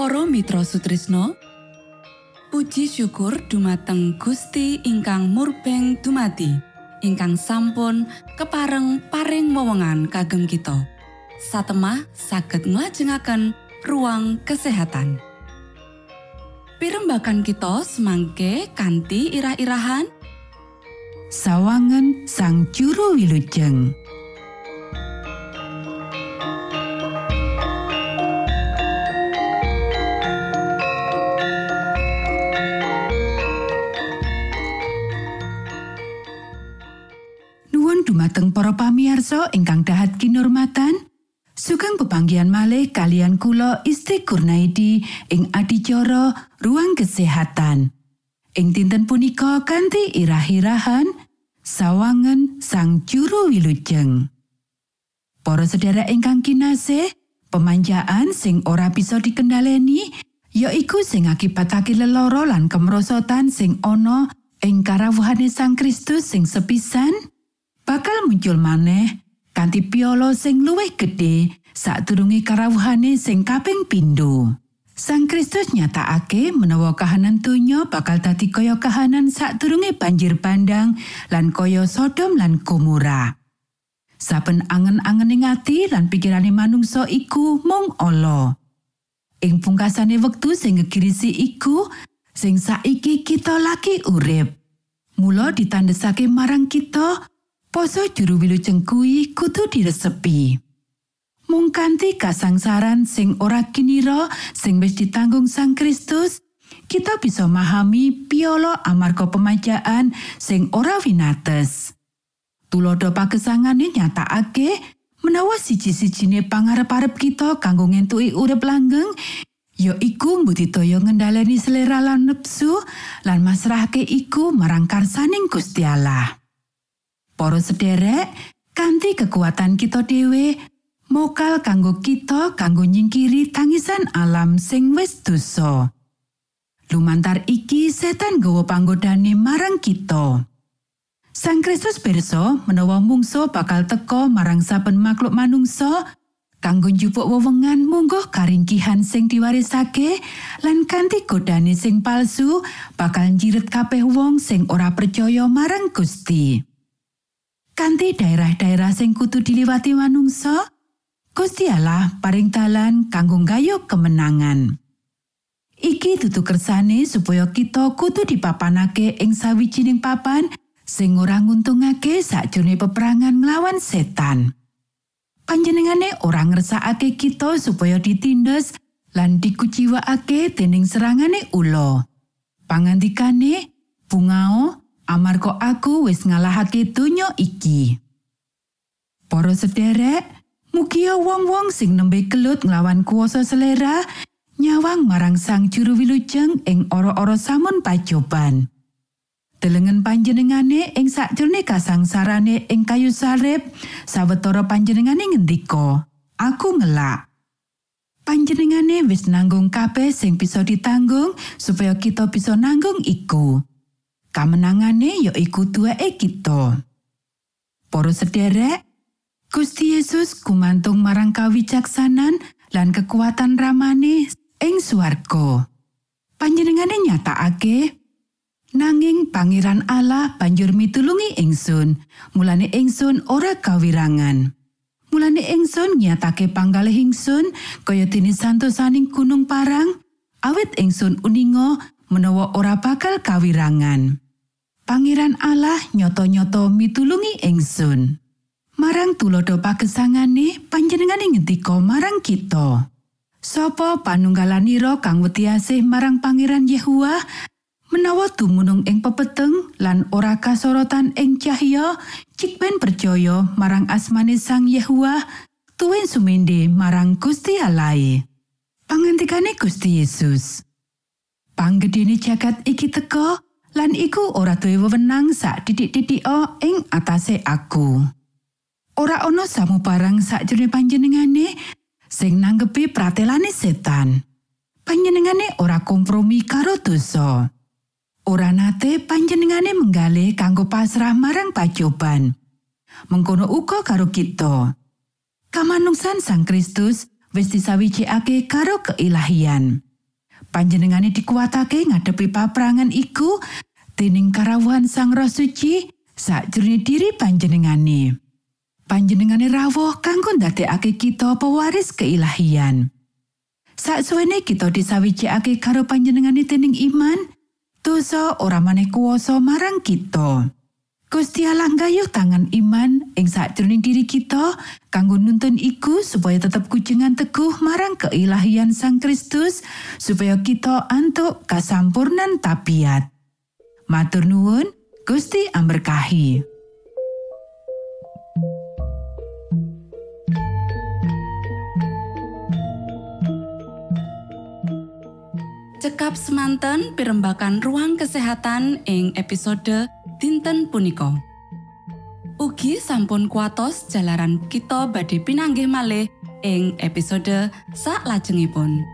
Para Mitra Sutrisno Puji syukur dumateng Gusti ingkang murbeng dumati ingkang sampun kepareng paring wewenngan kagem kita. Satemah saged nglajengaken ruang kesehatan. Pirembakan kita semangke kanthi irah-irahan. Sawangan sang juru wilujeng pamiarsa ingkang dahat kinurmatan sugeng pepanggian malih kalian kula Isti Kurnaidi ing adicara ruang kesehatan. Ing dinten punika kanthi irah-irahan sang juru wilujeng. Para sedherek ingkang kinasih pemanjaan sing ora bisa dikendaleni yaiku sing akibatake leloro lan kemrosotan sing ana ing karawuhane Sang Kristus sing sepisan bakal muncul maneh kanthi piolo sing luwih gedhe sadurunge karawuhane sing kaping pindho. Sang Kristus nyatakake menawa kahanan donya bakal dadi kaya kahanan sadurunge banjir bandang lan kaya Sodom lan Gomora. Saben angen-angening ati lan pikirane manungsa iku mung ala. Ing pungkasane wektu sing ngegirisi iku, sing saiki kita lagi urip. Mula ditandesake marang kita, poso juru wilujeng kuwi kudu diresepi. Mung kanthi kasangsaran sing ora kinira sing wis ditanggung Sang Kristus, kita bisa memahami piolo amarga pemajaan sing ora winates. Tulodo pagesangane nyatakake menawa siji-sijine pangarep-arep kita kanggo ngentuki urip langgeng ya iku mbudidaya ngendhaleni selera lan nepsu lan masrahke iku marang karsaning Gusti Allah. Para sederek, kanthi kekuatan kita dhewe, mokal kanggo kita kanggo nyingkiri tangisan alam sing wis dosa. Lumantar iki setan gawa panggodane marang kita. Sang Kristus pirsa menawa mungso bakal teka marang saben makhluk manungsa kanggo njupuk wewengan mungguh karingkihan sing diwarisake lan kanthi godane sing palsu bakal njiret kabeh wong sing ora percaya marang Gusti. Kanthi daerah-daerah sing kudu diliwati manungsa, Gusti Allah paring dalan kanggo gayuh kemenangan. Iki dudu kersane supaya kita kudu dipapanake ing sawijining papan sing ora nguntungake sakjroning peperangan nglawan setan. Panjenengane ora ngersakake kita supaya ditindes lan dikuciwakake dening serangane ula. Pangandikane, bungao, amarga aku wis ngalahake donya iki. Para sederek, mugia wong-wong sing nembe kelut nglawan kuasa selera nyawang marang sang juru wilujeng ing ora-ora samun pacoban. Delengen panjenengane ing sakjroning kasangsarane ing kayu salib, sawetara panjenengane ngendika, "Aku ngelak." Panjenengane wis nanggung kabeh sing bisa ditanggung supaya kita bisa nanggung iku. Kamenangane ya iku tuweke kita. Para sederek, Gusti Yesus kumantung marang kawicaksanan lan kekuatan ramane ing swarga. Panjenengane nyatakake nanging Pangeran Allah banjur mitulungi ingsun, mulane ingsun ora kawirangan. Mulane ingsun nyatake panggalih ingsun kaya dene santosaning gunung parang, awit ingsun uninga menawa ora bakal kawirangan. Pangeran Allah nyoto-nyoto mitulungi ingsun. Marang tulodo pagesangane panjenengane ngendika marang kita. Sopo panunggalanira kang wedi asih marang Pangeran Yehua menawa dumunung ing pepeteng lan ora kasorotan ing cahya cikben percaya marang asmane Sang Yehua tuwin sumende marang Gusti Allah pangantikane Gusti Yesus panggedene jagat iki teka lan iku ora duwe wewenang sak titik-titik ing atase aku ora ana samu barang sakjroning panjenengane sing nanggepi pratelane setan panjenengane ora kompromi karo dosa. ora nate panjenengane menggalih kanggo pasrah marang pacoban. Mengkono uga karo kita. Kamanungsan Sang Kristus wis disawijikake karo keilahian. Panjenengane dikuatake ngadepi paprangan iku dening karawuhan Sang Roh Suci sakjroning diri panjenengane. Panjenengane rawuh kanggo ndadekake kita pewaris keilahian. Saksuwene kita disawijikake karo panjenengane dening iman, dosa ora maneh kuwasa marang kita. Gusti Allah nggayuh tangan iman ing sakjroning diri kita kanggo nuntun iku supaya tetap kujengan teguh marang keilahian Sang Kristus supaya kita antuk kasampurnan tabiat. Matur nuwun, Gusti amberkahi. Cekap semanten pimbakan ruang kesehatan ing episode dinten punika. Ugi sampun kuatos jalaran kita badhe pinanggih malih ing episode sak lajengipun.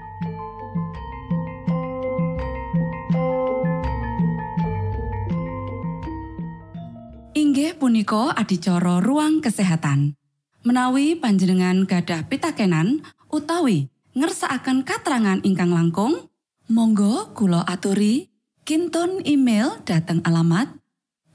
Inggih punika adicara ruang kesehatan. Menawi panjenengan gadah pitakenan utawi ngersakaken katerangan ingkang langkung, monggo kula aturi kinton email dateng alamat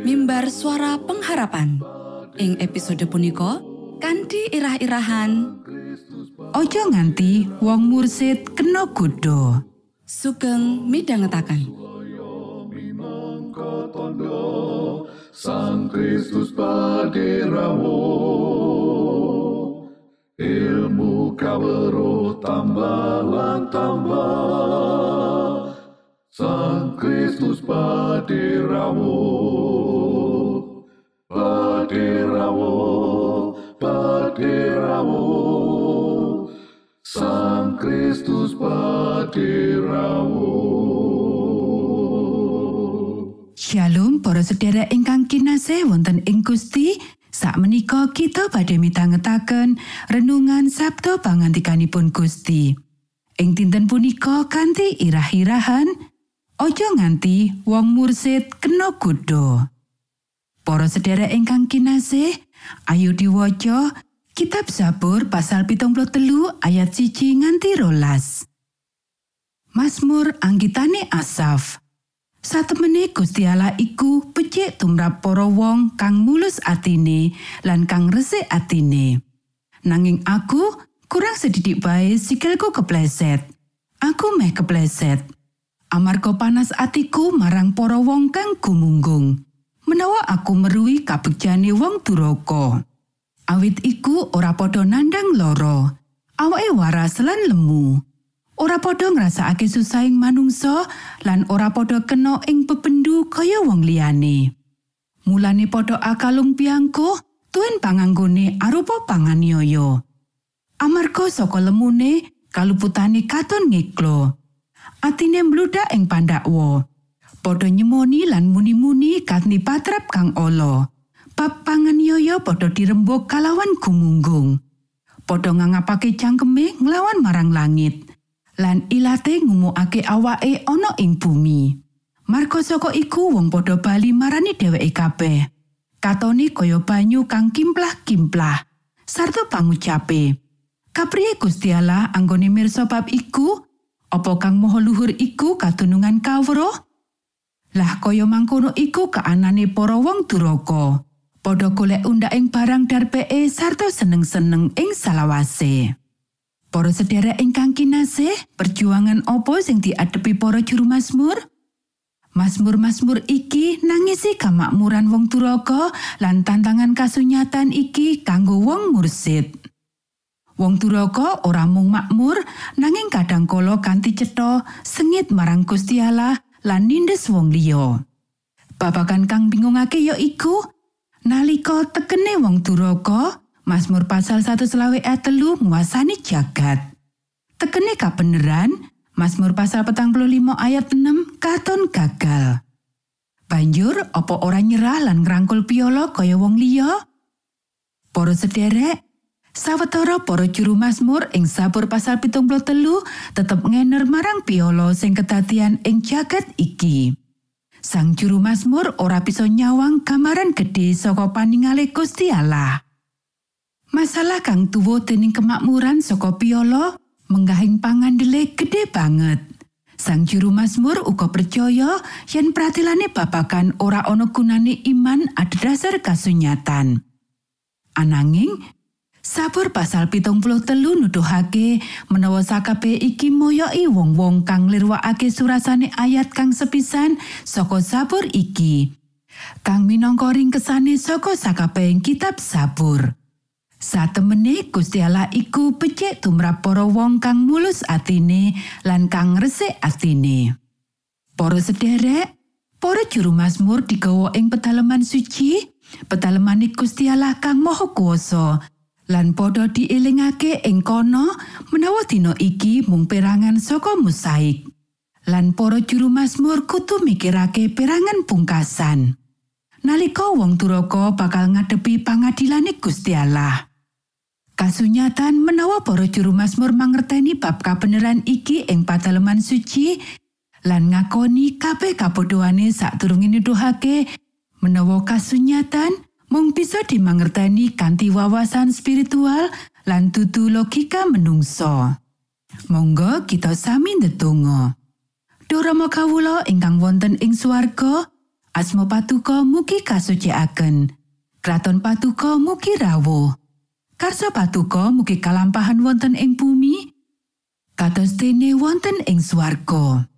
mimbar suara pengharapan. Ing episode punika kanthi irah-irahan. Ojo nganti wong mursid kena godha. sugeng midhangetaken. Sang Kristus paderamu ilmu kawero tambah lan tambah. Sang Kristus paderamu paderamu paderamu Sang Kristus paderamu Shalom para sedherek ingkang kinasih wonten ing Gusti. Sakmenika kita badhe mitangetaken renungan Sabtu pangantikanipun Gusti. Ing dinten punika kanthi irah-irahan Ojo nganti wong mursid kena godha. Para sedherek ingkang kinasih, ayo diwaca Kitab Zabur pasal 73 ayat 1 nganti rolas. Mazmur anggitane Asaf. Satemene Gusti Allah iku becik tumrap para wong kang mulus atine lan kang resik atine. Nanging aku kurang sedidik bae sikilku kepleset. Aku meh kepleset. Amarga panas atiku marang para wong kang gumunggung. Menawa aku meruhi kabegjane wong duraka. Awit iku ora padha nandang loro. Awake waras lan lemu. ora padha ngrasakake susahing manungsa lan ora padha kena ing bebendu kaya wong liyane. Mulane padha akalung piangko, tuen panganggone arupa panganiaya. Amarga saka lemune kaluputane katon ngeklo. Atine mbludak ing pandakwa. Padha nyemoni lan muni-muni kanthi patrap kang ala. Bab panganiaya padha dirembuk kalawan gumunggung. Padha ngangapake cangkeme nglawan marang langit. lan ilate ngumukake awake ana ing bumi. Marga saka iku wong padha bali marani dheweke kabeh. Katone kaya banyu kang kimplah-kimplah. Sarta pangucape. Kapriye Gusti Allah anggone mirsa bab iku? Apa kang maha luhur iku katunungan kawruh? Lah kaya mangkono iku kaanane para wong duraka. Padha golek undhaking barang darpeke sarta seneng-seneng ing salawase. Para sedherek ingkang kinasih, perjuangan opo sing diadepi para juru Mazmur? Mazmur-mazmur iki nangisi kamakmuran wong duraka lan tantangan kasunyatan iki kanggo wong mursid. Wong duraka ora mung makmur nanging kadang kala kanthi cetha sengit marang Gusti Allah lan nindes wong liya. Babagan kang bingungake ya iku nalika tekene wong duraka Mazmur pasal 1 ayat telu nguasani jagat. Tekene kabeneran, Mazmur pasal petang limo ayat 6 katon gagal. Banjur, opo ora nyerah lan ngrangkul piolo kaya wong liya? Para sederek, sawetara para juru Mazmur ing sabur pasal pitung telu tetep ngener marang piolo sing kedadian ing jagat iki. Sang juru Mazmur ora bisa nyawang gambaran gedhe saka paningale Gusti Allah. Masalah kang tuwa dening kemakmuran saka piolo menggahing pangandele gede banget. Sang juru Mazmur uga percaya yen pratilane babakan ora ana gunane iman adhedhasar kasunyatan. Ananging, Sabur pasal pitung puluh telu nuduhake menawa sakabe iki moyoki wong-wong kang lirwakake surasane ayat kang sepisan saka sabur iki. Kang minangka ringkesane saka sakabehing kitab sabur. Satemene Gusti Allah iku becik tumrap para wong kang mulus atine lan kang resik atine. Para sederek, para juru Mazmur digawa ing pedalaman suci, pedalaman Gusti Allah kang Maha Kuwasa. Lan padha dielingake ing kono menawa dina iki mung perangan saka musaik. Lan para juru Mazmur kudu mikirake perangan pungkasan. nalika wong turaka bakal ngadepi pangadilane Gusti Allah. Kasunyatan menawa para juru Mazmur mangerteni bab kabeneran iki ing pataleman suci lan ngakoni kabeh kabodohane sakdurunge nuduhake menawa kasunyatan mung bisa dimangerteni kanthi wawasan spiritual lan dudu logika menungso. Monggo kita sami ndedonga. Duh Rama kawula ingkang wonten ing swarga, asma patuko mugi kasucikaken. Kraton patuko mugi rawuh. Karsa patuko mugi kalampahan wonten ing bumi, kados dene wonten ing swarga.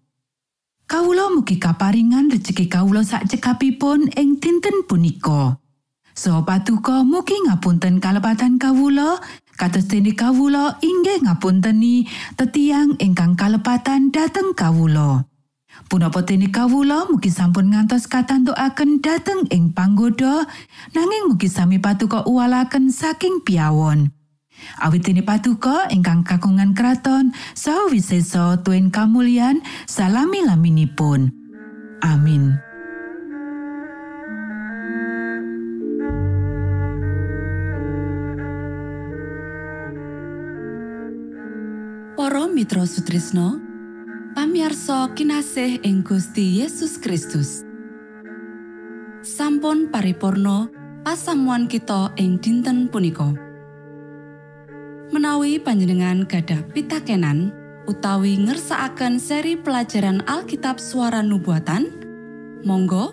Kawula mugi kaparingan rejeki kawula sak cekapipun ing dinten punika. So patuko mugi ngapunten kalepatan kawula, kados dene kawula inggih ngapunteni tetiang ingkang kalepatan dhateng kawula. Punapa dene kawula mugi sampun ngantos katantukaken dhateng ing panggoda nanging mugi sami patuko uwalaken saking piawon. Awit dene patuko ingkang kagungan kraton saha wisesa tuen kamulyan salami laminipun. Amin. Para Mitra Sutrisno pamiarsa kinasih ing Gusti Yesus Kristus. Sampun paripurno pasamuan kita ing dinten punika. Menawi panjenengan gadah pitakenan utawi ngersaakan seri pelajaran Alkitab suara nubuatan Monggo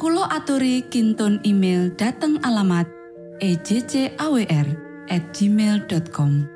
Kulo aturi kinton email dateng alamat ejcawr at gmail.com